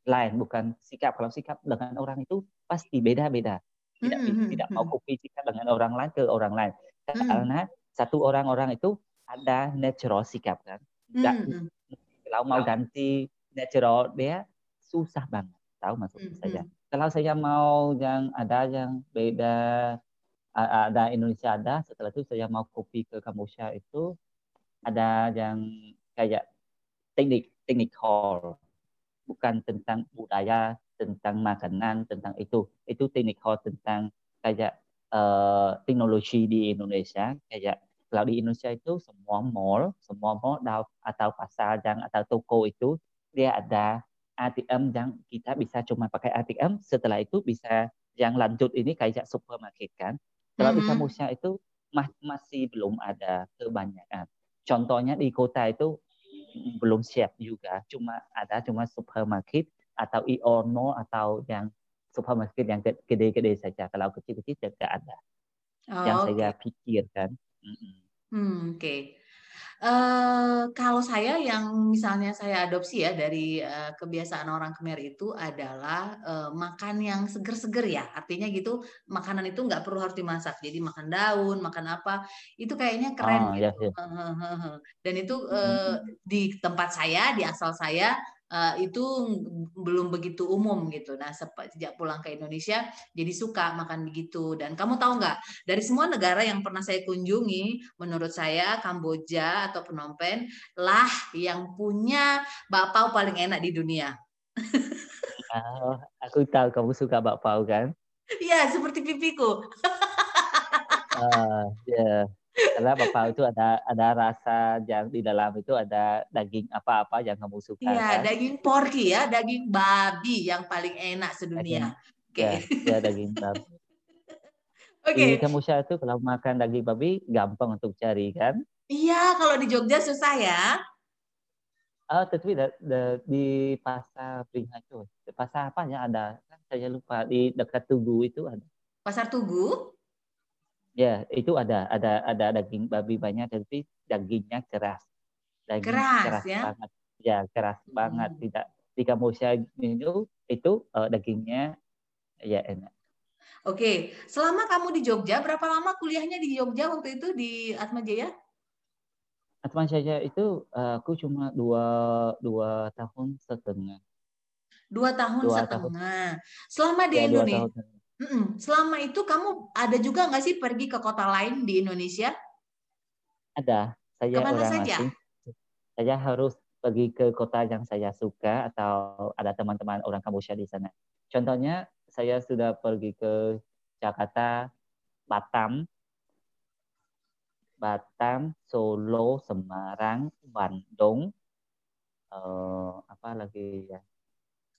Speaker 3: lain bukan sikap kalau sikap dengan orang itu pasti beda-beda tidak mm -hmm. tidak mau hmm. kopi sikap dengan orang lain ke orang lain mm. karena satu orang-orang itu ada natural sikap kan mm -hmm. kalau mau ganti natural dia susah banget tahu masuk mm -hmm. saja. Kalau saya mau yang ada yang beda ada Indonesia ada, setelah itu saya mau kopi ke Kamboja itu ada yang kayak teknik teknik hall. Bukan tentang budaya tentang makanan tentang itu. Itu teknik hall tentang kayak uh, teknologi di Indonesia. Kayak kalau di Indonesia itu semua mall semua mall atau pasar yang atau toko itu dia ada ATM yang kita bisa cuma pakai ATM, setelah itu bisa yang lanjut ini kayak supermarket kan. Kalau mm -hmm. di Samosir itu masih belum ada kebanyakan. Contohnya di kota itu belum siap juga, cuma ada cuma supermarket atau Iono atau yang supermarket yang gede-gede saja. Kalau kecil-kecil tidak ada. Oh, yang okay. saya pikirkan. Mm
Speaker 2: -hmm. hmm, Oke. Okay. Uh, kalau saya yang misalnya saya adopsi ya dari uh, kebiasaan orang Khmer itu adalah uh, makan yang seger-seger ya. Artinya gitu makanan itu nggak perlu harus dimasak. Jadi makan daun, makan apa itu kayaknya keren. Oh, gitu. ya, ya. Dan itu uh, di tempat saya, di asal saya uh, itu belum begitu umum gitu. Nah sejak pulang ke Indonesia jadi suka makan begitu. Dan kamu tahu nggak dari semua negara yang pernah saya kunjungi, menurut saya Kamboja atau Phnom Penh lah yang punya bakpao paling enak di dunia.
Speaker 3: oh, aku tahu kamu suka bakpao kan?
Speaker 2: Iya seperti pipiku.
Speaker 3: uh, ya. Yeah. Karena bapak itu ada ada rasa yang di dalam itu ada daging apa-apa yang kamu suka.
Speaker 2: Iya,
Speaker 3: kan?
Speaker 2: daging porky ya, daging babi yang paling enak sedunia. Oke.
Speaker 3: Ya, ya daging babi. *laughs*
Speaker 2: Oke.
Speaker 3: Di Kamboja itu kalau makan daging babi gampang untuk cari kan?
Speaker 2: Iya, kalau di Jogja susah ya.
Speaker 3: Oh, tapi da- da- di pasar Pringhajo, pasar apa ya ada? Kan saya lupa di dekat Tugu itu ada.
Speaker 2: Pasar Tugu.
Speaker 3: Ya, itu ada ada ada daging babi banyak tapi dagingnya keras. Daging
Speaker 2: Keras, ya?
Speaker 3: banget. Ya, keras banget.
Speaker 2: Hmm.
Speaker 3: Tidak di Kamboja itu itu eh, dagingnya ya enak.
Speaker 2: Oke, selama kamu di Jogja, berapa lama kuliahnya di Jogja waktu itu di Atmajaya?
Speaker 3: Atman saya itu eh, aku cuma dua dua tahun setengah.
Speaker 2: Dua tahun
Speaker 3: Dua
Speaker 2: setengah. Selama di
Speaker 3: Ya,
Speaker 2: Indonesia,
Speaker 3: tahun.
Speaker 2: Mm-mm. selama itu kamu ada juga nggak sih pergi ke kota lain di Indonesia?
Speaker 3: Ada. Saya
Speaker 2: Ke mana
Speaker 3: orang
Speaker 2: saja?
Speaker 3: asing. Saya harus pergi ke kota yang saya suka atau ada teman-teman orang Kamboja di sana. Contohnya saya sudah pergi ke Jakarta, Batam, Batam, Solo, Semarang, Bandung, eh, apa lagi ya?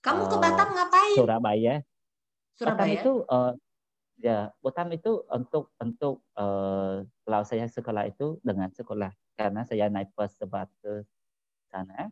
Speaker 2: Kamu ke
Speaker 3: Eh,
Speaker 2: Batam ngapain?
Speaker 3: Surabaya. Batam
Speaker 2: Surabaya.
Speaker 3: itu eh, ya Batam itu untuk untuk eh, kalau saya sekolah itu dengan sekolah karena saya naik pesawat ke sana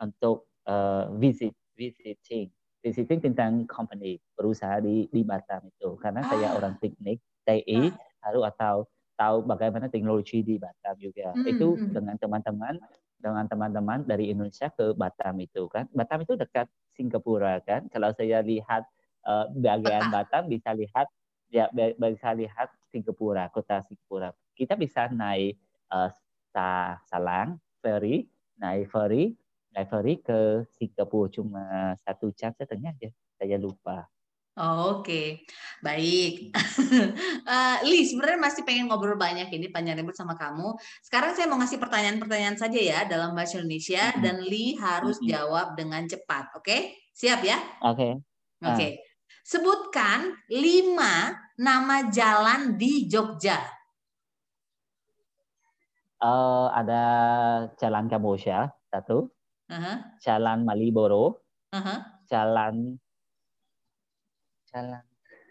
Speaker 3: untuk eh, visit visiting visiting tentang company perusahaan di di Batam itu karena saya
Speaker 2: Ah.
Speaker 3: orang teknik TI harus atau tahu bagaimana teknologi di Batam juga
Speaker 2: Hmm,
Speaker 3: itu
Speaker 2: hmm.
Speaker 3: dengan teman-teman dengan teman-teman dari Indonesia ke Batam itu kan Batam itu dekat Singapura kan kalau saya lihat eh, bagian. Batam bisa lihat ya bi- bisa lihat Singapura kota Singapura kita bisa naik eh, sa- salang ferry naik ferry naik ferry ke Singapura cuma satu jam setengah aja saya lupa
Speaker 2: Oh, Oke, baik. *laughs* Eh, Li, sebenarnya masih pengen ngobrol banyak ini panjang ribut sama kamu. Sekarang saya mau ngasih pertanyaan-pertanyaan saja ya dalam bahasa Indonesia
Speaker 3: Mm-mm.
Speaker 2: dan Li harus
Speaker 3: Mm-mm.
Speaker 2: jawab dengan cepat. Oke, siap ya?
Speaker 3: oke
Speaker 2: Oke. Sebutkan lima nama jalan di Jogja.
Speaker 3: Eh, ada Jalan Kamboja satu
Speaker 2: Aha,
Speaker 3: Jalan Maliboro
Speaker 2: aha.
Speaker 3: Jalan Jalan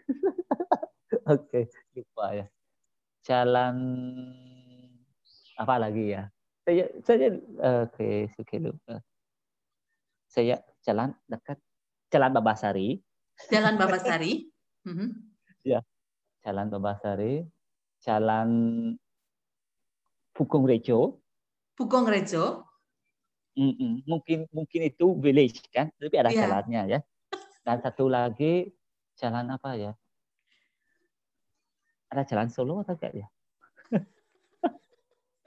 Speaker 3: *laughs* Oke, lupa ya. Jalan apa lagi ya? Saya saya oke, oke lupa. Saya jalan dekat Jalan Babasari,
Speaker 2: Jalan Babasari. Mhm.
Speaker 3: Jalan Babasari, Jalan Pukung Rejo.
Speaker 2: Pugong Rejo.
Speaker 3: Mm-mm. Mungkin mungkin itu village kan, tapi ada
Speaker 2: Iya.
Speaker 3: jalannya ya. Dan satu lagi jalan apa ya? Ada jalan Solo atau enggak ya? *laughs*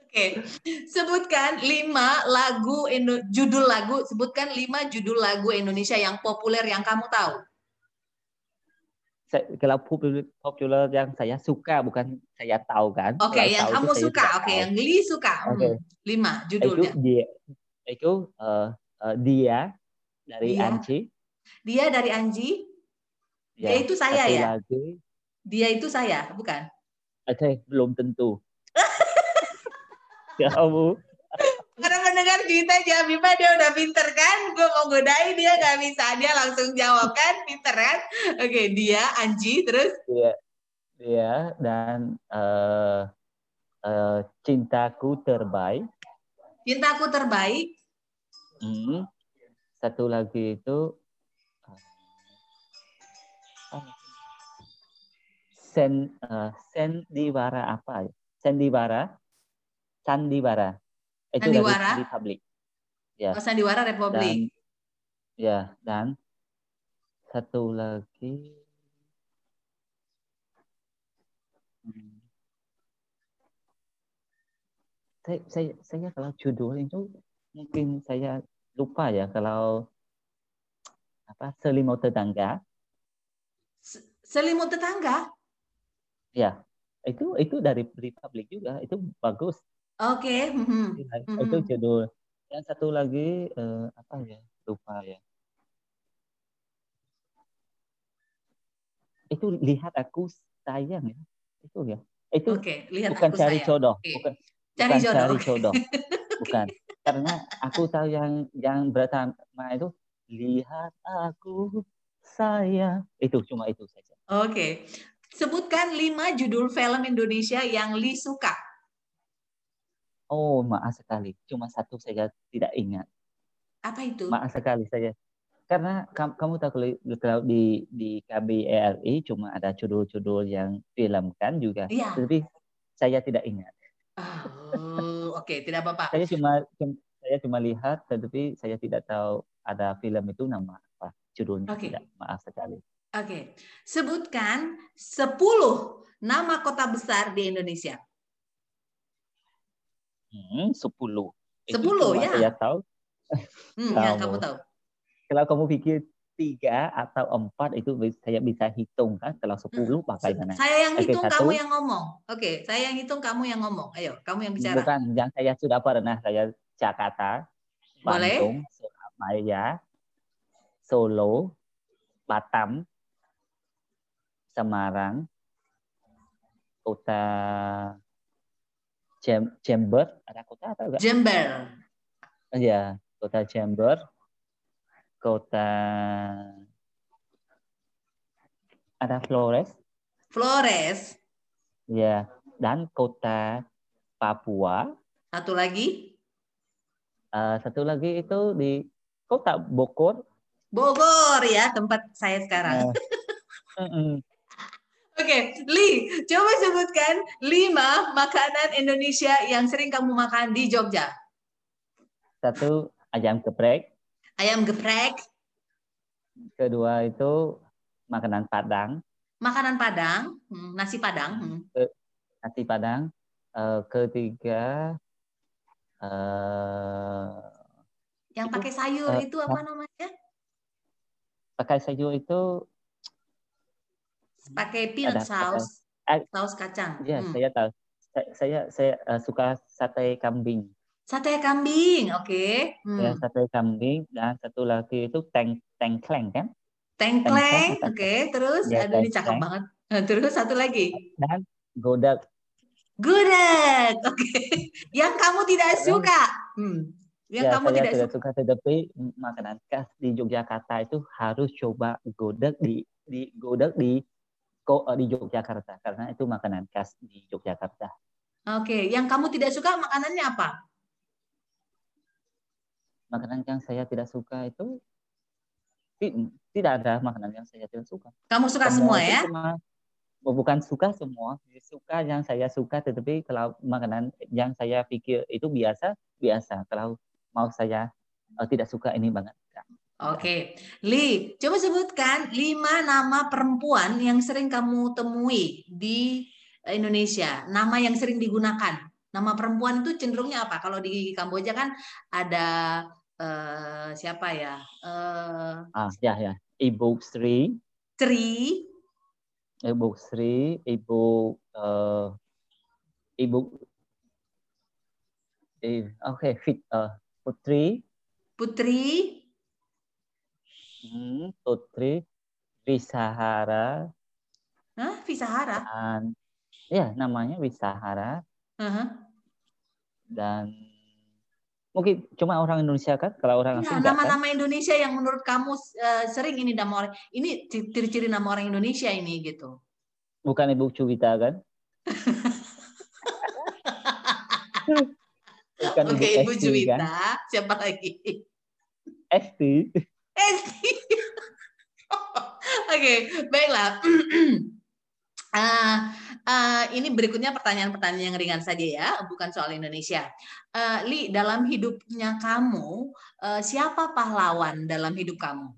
Speaker 2: Oke, sebutkan lima lagu judul lagu. Sebutkan lima judul lagu Indonesia yang populer yang kamu tahu.
Speaker 3: Kalau populer, populer yang saya suka bukan saya tahu kan.
Speaker 2: Oke,
Speaker 3: Kalau
Speaker 2: yang
Speaker 3: itu
Speaker 2: kamu suka. Oke,
Speaker 3: tahu.
Speaker 2: yang Li suka. Hmm,
Speaker 3: Oke.
Speaker 2: Lima
Speaker 3: itu
Speaker 2: judulnya.
Speaker 3: dia itu eh, eh, dia dari
Speaker 2: Dia.
Speaker 3: Anji.
Speaker 2: Dia dari Anji. Dia itu saya ya?
Speaker 3: lagi,
Speaker 2: Dia itu saya, bukan?
Speaker 3: oke belum tentu. *laughs* Kamu
Speaker 2: Mendengar cerita Jabipa dia udah pinter kan? Gue mau godain dia nggak bisa. Dia langsung jawab kan? Pinter kan? Oke, dia Anji terus
Speaker 3: dia dia dan eh eh, cintaku terbaik.
Speaker 2: cintaku terbaik.
Speaker 3: Hmm. Satu lagi itu eh, sen eh, sendiwara apa ya? Sendiwara, sandiwara. Itu
Speaker 2: Sandiwara?
Speaker 3: dari Republik. Ya.
Speaker 2: Oh, Sandiwara Republik.
Speaker 3: Dan ya dan satu lagi hmm, saya, saya saya kalau judul itu mungkin saya lupa ya kalau apa selimut tetangga
Speaker 2: Se- Selimut tetangga.
Speaker 3: ya itu itu dari Republik juga itu bagus
Speaker 2: Oke. mhm.
Speaker 3: itu judul yang satu lagi eh, apa ya lupa ya itu lihat aku sayang ya itu ya Itu
Speaker 2: Oke, lihat
Speaker 3: bukan
Speaker 2: aku
Speaker 3: cari
Speaker 2: sayang.
Speaker 3: jodoh,
Speaker 2: Oke.
Speaker 3: bukan
Speaker 2: Cari
Speaker 3: bukan
Speaker 2: jodoh.
Speaker 3: cari jodoh, *laughs* bukan. Karena aku tahu yang yang pertama itu lihat aku sayang. Itu cuma itu saja.
Speaker 2: Oke. Sebutkan lima judul film Indonesia yang Li suka.
Speaker 3: Oh, maaf sekali. Cuma satu saya tidak ingat.
Speaker 2: Apa itu?
Speaker 3: Maaf sekali saya. Karena kam- kamu tahu kalau di di KBRI cuma ada judul-judul yang film kan juga.
Speaker 2: Iya.
Speaker 3: Tapi saya tidak ingat.
Speaker 2: Oh, oke, tidak apa-apa.
Speaker 3: Saya cuma cum- saya cuma lihat tetapi saya tidak tahu ada film itu nama apa judulnya
Speaker 2: Oke.
Speaker 3: tidak. Maaf sekali.
Speaker 2: Oke. Sebutkan 10 nama kota besar di Indonesia.
Speaker 3: Hmm, 10. Itu
Speaker 2: 10,
Speaker 3: cuma
Speaker 2: ya.
Speaker 3: Saya tahu.
Speaker 2: Hmm, *laughs* ya,
Speaker 3: Kamu.
Speaker 2: tahu.
Speaker 3: Kalau kamu pikir tiga atau empat itu saya bisa hitung kan. Kalau 10 bagaimana?
Speaker 2: Saya yang hitung, kamu yang ngomong. Oke, saya yang hitung, kamu yang ngomong. Ayo, kamu yang bicara.
Speaker 3: Bukan yang saya sudah pernah saya Jakarta,
Speaker 2: Boleh.
Speaker 3: Bandung, Surabaya, Solo, Batam, Semarang, kota Jem- Jember, ada kota apa enggak?
Speaker 2: Jember.
Speaker 3: Ya, kota Jember, kota ada Flores,
Speaker 2: Flores.
Speaker 3: ya, dan kota Papua.
Speaker 2: Satu lagi.
Speaker 3: Eh, satu lagi itu di kota Bogor.
Speaker 2: Bogor ya, tempat saya sekarang.
Speaker 3: Eh, mm-mm.
Speaker 2: Oke, Li, coba sebutkan lima makanan Indonesia yang sering kamu makan di Jogja.
Speaker 3: Satu ayam geprek,
Speaker 2: Ayam geprek,
Speaker 3: kedua itu makanan Padang,
Speaker 2: makanan Padang, hmm, nasi Padang. hmm.
Speaker 3: nasi Padang. Eh, ketiga eh,
Speaker 2: Yang
Speaker 3: Itu,
Speaker 2: pakai sayur
Speaker 3: eh,
Speaker 2: itu apa namanya?
Speaker 3: pakai sayur itu
Speaker 2: Pakai peanut
Speaker 3: Ada
Speaker 2: sauce,
Speaker 3: eh,
Speaker 2: saus kacang.
Speaker 3: ya
Speaker 2: Hmm.
Speaker 3: saya tahu. Saya saya, saya, eh, suka sate kambing.
Speaker 2: Sate kambing, oke.
Speaker 3: Ya,
Speaker 2: Hmm.
Speaker 3: sate kambing dan satu lagi itu teng tengkleng kan?
Speaker 2: Tengkleng, oke. Terus,
Speaker 3: Ya,
Speaker 2: aduh ini cakep banget. *laughs* Terus satu lagi.
Speaker 3: Dan godak.
Speaker 2: Gudeg, oke. *laughs* Yang kamu tidak suka. Hmm. Yang
Speaker 3: ya,
Speaker 2: kamu
Speaker 3: saya
Speaker 2: tidak
Speaker 3: tidak
Speaker 2: suka.
Speaker 3: suka tetapi makanan khas di Yogyakarta itu harus coba godek di di godek di di Yogyakarta karena itu makanan khas di Yogyakarta.
Speaker 2: Oke, yang kamu tidak suka makanannya apa?
Speaker 3: Makanan yang saya tidak suka itu ti- tidak ada makanan yang saya tidak suka.
Speaker 2: Kamu suka semua,
Speaker 3: itu
Speaker 2: ya?
Speaker 3: cuma- oh, bukan suka semua, suka yang saya suka tetapi kalau makanan yang saya pikir itu biasa biasa. Kalau mau saya eh, tidak suka ini banget. Enggak.
Speaker 2: Oke, Li, coba sebutkan lima nama perempuan yang sering kamu temui di Indonesia. Nama yang sering digunakan. Nama perempuan itu cenderungnya apa? Kalau di Kamboja kan ada eh, siapa ya? Eh,
Speaker 3: Ah ya ya, Ibu Sri,
Speaker 2: Tri,
Speaker 3: Ibu Sri, Ibu eh, Ibu eh, Oke, Fit eh, Putri,
Speaker 2: Putri,
Speaker 3: hmm, Putri, Wisahara
Speaker 2: Hah? Visahara.
Speaker 3: dan ya namanya Wisahara
Speaker 2: Heeh.
Speaker 3: dan mungkin cuma orang Indonesia kan kalau orang
Speaker 2: Iya,
Speaker 3: asing enggak kan?
Speaker 2: nama-nama Indonesia yang menurut kamu eh, sering ini nama orang ini ciri-ciri nama orang Indonesia ini gitu.
Speaker 3: Bukan Ibu Cuwita kan? *laughs* Bukan
Speaker 2: Oke, Ibu
Speaker 3: Esti,
Speaker 2: Juwita.
Speaker 3: kan?
Speaker 2: Siapa lagi?
Speaker 3: Esti. *laughs*
Speaker 2: Oke, baiklah. Ah, *clears throat* ah, ini berikutnya pertanyaan-pertanyaan yang ringan saja ya, bukan soal Indonesia. Eh, Li, dalam hidupnya kamu, eh, siapa pahlawan dalam hidup kamu?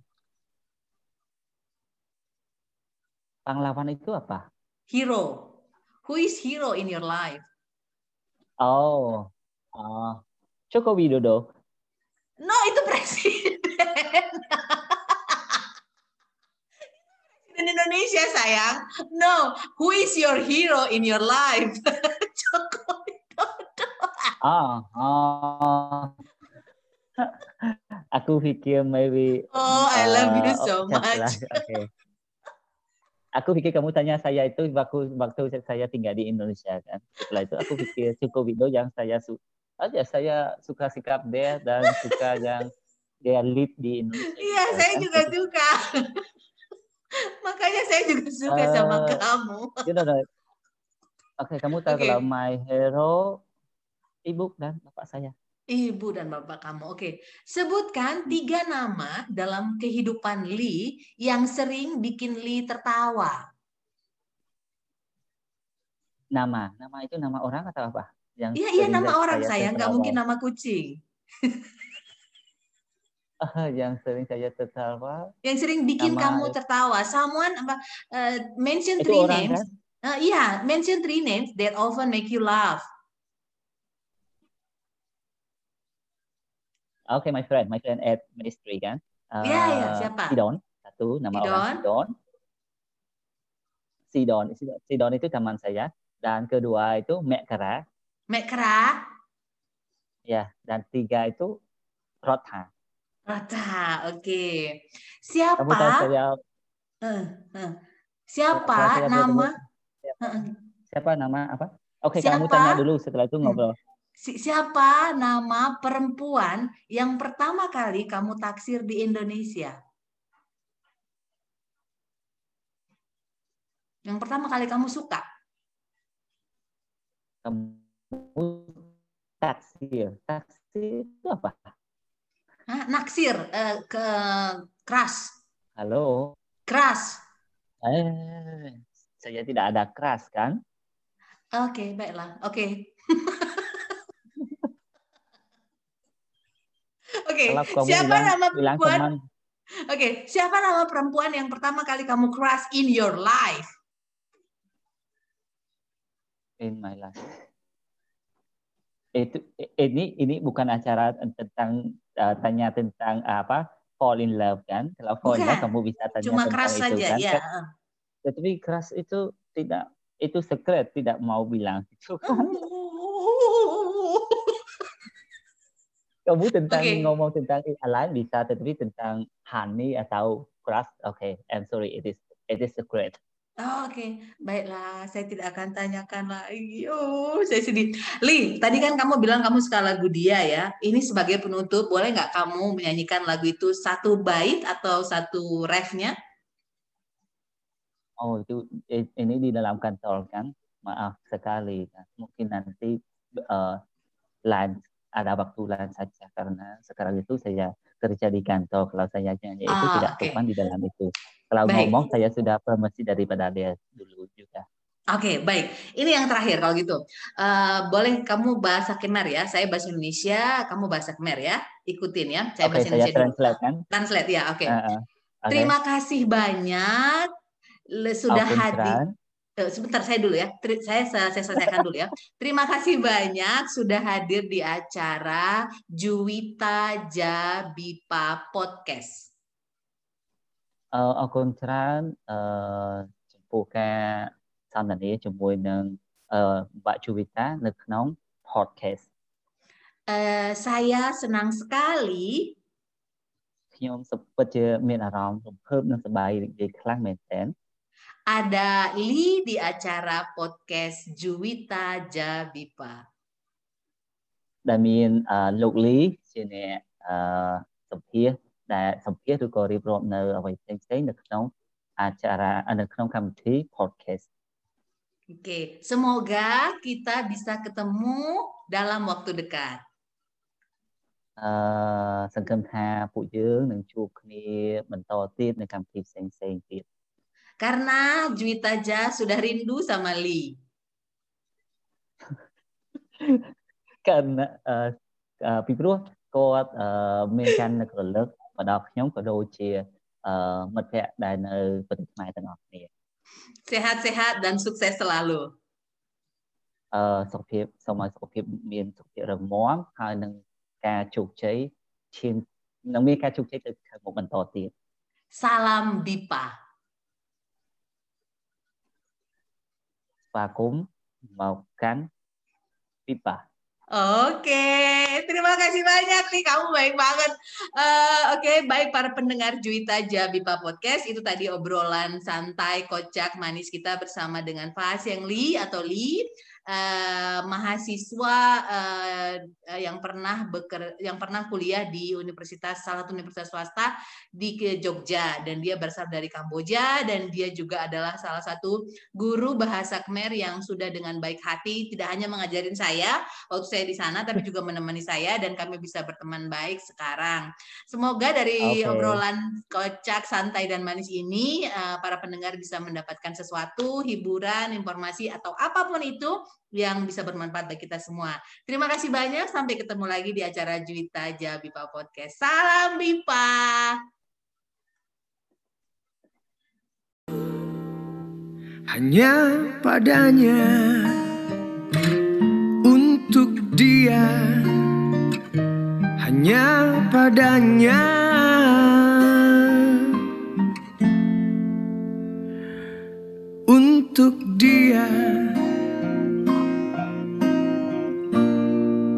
Speaker 3: Pahlawan itu apa?
Speaker 2: Hero. Who is hero in your life?
Speaker 3: Oh, ah, Joko Widodo.
Speaker 2: No, itu. Presiden Indonesia, sayang. No, who is your hero in your life? *laughs* Jokowi.
Speaker 3: Ah, ah. Aku pikir maybe.
Speaker 2: Oh, I love you
Speaker 3: uh,
Speaker 2: so
Speaker 3: siapa
Speaker 2: much. *laughs*
Speaker 3: Oke. aku pikir kamu tanya saya itu waktu waktu saya tinggal di Indonesia kan. Setelah itu aku pikir Joko Widodo yang saya suka aja saya suka sikap dia dan suka yang dia lead di Indonesia.
Speaker 2: Iya, saya juga suka. *laughs* Makanya saya juga suka uh, sama eh, kamu.
Speaker 3: You know, Oke, okay, kamu tahu okay. kalau my hero ibu dan bapak saya.
Speaker 2: Ibu dan bapak kamu. Oke, sebutkan tiga nama dalam kehidupan Lee yang sering bikin Lee tertawa.
Speaker 3: Nama, nama itu nama orang atau apa?
Speaker 2: Yang iya, iya nama orang saya, nggak mungkin nama kucing. *laughs* *laughs*
Speaker 3: yang sering saya tertawa.
Speaker 2: Yang sering bikin nama, kamu tertawa. Someone apa? Uh, mention three names. Kan? Uh, iya, yeah, mention three names that often make you laugh.
Speaker 3: Oke, okay, my friend, my friend at ministry kan.
Speaker 2: Uh, yeah, yeah, siapa?
Speaker 3: Sidon, satu nama Sidon. orang Sidon. Sidon, Sidon, Sidon itu teman saya. Dan kedua itu Mekra.
Speaker 2: Mekra.
Speaker 3: Ya, dan tiga itu Rotha.
Speaker 2: Rotha, oke. Okay. Siapa? Kamu tahu saya, uh, uh. Siapa saya nama?
Speaker 3: Siapa, siapa nama apa? Oke, okay, kamu tanya dulu setelah itu ngobrol. Hmm
Speaker 2: siapa nama perempuan yang pertama kali kamu taksir di Indonesia? Yang pertama kali kamu suka?
Speaker 3: Kamu taksir. Taksir itu apa?
Speaker 2: Hah? Naksir eh, ke keras.
Speaker 3: Halo.
Speaker 2: Keras.
Speaker 3: Eh, saya tidak ada keras kan?
Speaker 2: Oke, okay, baiklah. Oke. Okay. *laughs* Oke, okay. siapa bilang, nama perempuan? Oke, okay. siapa nama perempuan yang pertama kali kamu crush in your life?
Speaker 3: In my life. Itu ini ini bukan acara tentang uh, tanya tentang uh, apa fall in love kan? Kalau fall in love kamu bisa tanya
Speaker 2: Cuma tentang crush itu saja, kan? ya.
Speaker 3: Tetapi crush itu tidak itu secret tidak mau bilang *laughs* itu kan. kamu tentang okay. ngomong tentang lain bisa tetapi tentang honey atau crush oke okay. I'm sorry it is it is secret
Speaker 2: Oh, Oke, okay. baiklah. Saya tidak akan tanyakan lagi. Oh, saya sedih. Li, tadi kan kamu bilang kamu suka lagu dia ya. Ini sebagai penutup, boleh nggak kamu menyanyikan lagu itu satu bait atau satu refnya?
Speaker 3: Oh, itu ini di dalam kantor kan? Maaf sekali. Mungkin nanti uh, lunch ada waktu lain saja karena sekarang itu saya kerja di kantor kalau saya nyanyi itu ah, tidak okay. di dalam itu kalau baik. ngomong saya sudah promosi daripada dia dulu juga
Speaker 2: Oke, okay, baik. Ini yang terakhir kalau gitu. Uh, boleh kamu bahasa Khmer ya. Saya bahasa Indonesia, kamu bahasa Khmer ya. Ikutin ya.
Speaker 3: Saya okay, bahasa Indonesia saya translate kan.
Speaker 2: Translate ya, oke. Okay. Uh, uh, okay. Terima kasih banyak sudah hadir. Eh, sebentar saya dulu ya. Saya saya selesaikan dulu ya. *laughs* Terima kasih banyak sudah hadir di acara Juwita Jabipa Podcast.
Speaker 3: Uh, អរគុណច្រើនអឺចំពោះការសន្ទនាជាមួយនឹងអឺបាក់ជូវីតានៅក្នុង podcast.
Speaker 2: Uh, saya senang sekali
Speaker 3: ខ្ញុំសុខពិតជាមានអារម្មណ៍រំភើបនិងសប្បាយរីករាយខ្លាំងមែនទែន
Speaker 2: ada Li di acara podcast Juwita Jabipa.
Speaker 3: ដែលមានលោកលីជាអ្នកសម្ភាស ដែលសម្ភាសឬក៏រៀបរាប់នៅអ្វីផ្សេងផ្សេងនៅក្នុងអាចារ្យនៅក្នុងកម្មវិធី podcast.
Speaker 2: Oke, okay. semoga kita bisa ketemu dalam waktu dekat.
Speaker 3: អឺសង្ឃឹមថាពួកយើងនឹងជួបគ្នាបន្តទៀតនៅកម្មវិធីផ្សេងផ្សេងទៀត
Speaker 2: karena Juwita Ja sudah rindu sama Lee.
Speaker 3: Karena uh, uh, ពីព្រោះគាត់មានការនឹករលឹក មកដល់ខ្ញុំក៏ដូចជាមិត្តភ័ក្តិដែលនៅប្រទេសខ្មែរទាំងអស់គ្នា
Speaker 2: Sehat-sehat dan sukses selalu.
Speaker 3: អឺសុខភាពសូមឲ្យសុខភាពមានសុខភាពរឹងមាំហើយនឹងការជោគជ័យឈាននឹងមានការជោគជ័យទៅខាងមុខបន្តទៀត
Speaker 2: Salam Bipa.
Speaker 3: ស្វាគមន៍មកកាន់ Pipa.
Speaker 2: Oke, terima kasih banyak nih, kamu baik banget. Uh, Oke, baik para pendengar Juwita Jabipa Podcast, itu tadi obrolan santai, kocak, manis kita bersama dengan Pak Yang Li atau Li uh, mahasiswa uh, yang pernah beker, yang pernah kuliah di universitas salah satu universitas swasta di Jogja dan dia berasal dari Kamboja dan dia juga adalah salah satu guru bahasa Khmer yang sudah dengan baik hati tidak hanya mengajarin saya waktu saya di sana tapi juga menemani saya dan kami bisa berteman baik sekarang. Semoga dari okay. obrolan kocak, santai dan manis ini uh, para pendengar bisa mendapatkan sesuatu, hiburan, informasi atau apa pun itu yang bisa bermanfaat bagi kita semua. Terima kasih banyak. Sampai ketemu lagi di acara Juwita Jabipa Podcast. Salam Bipa.
Speaker 1: Hanya padanya untuk dia hanya padanya untuk dia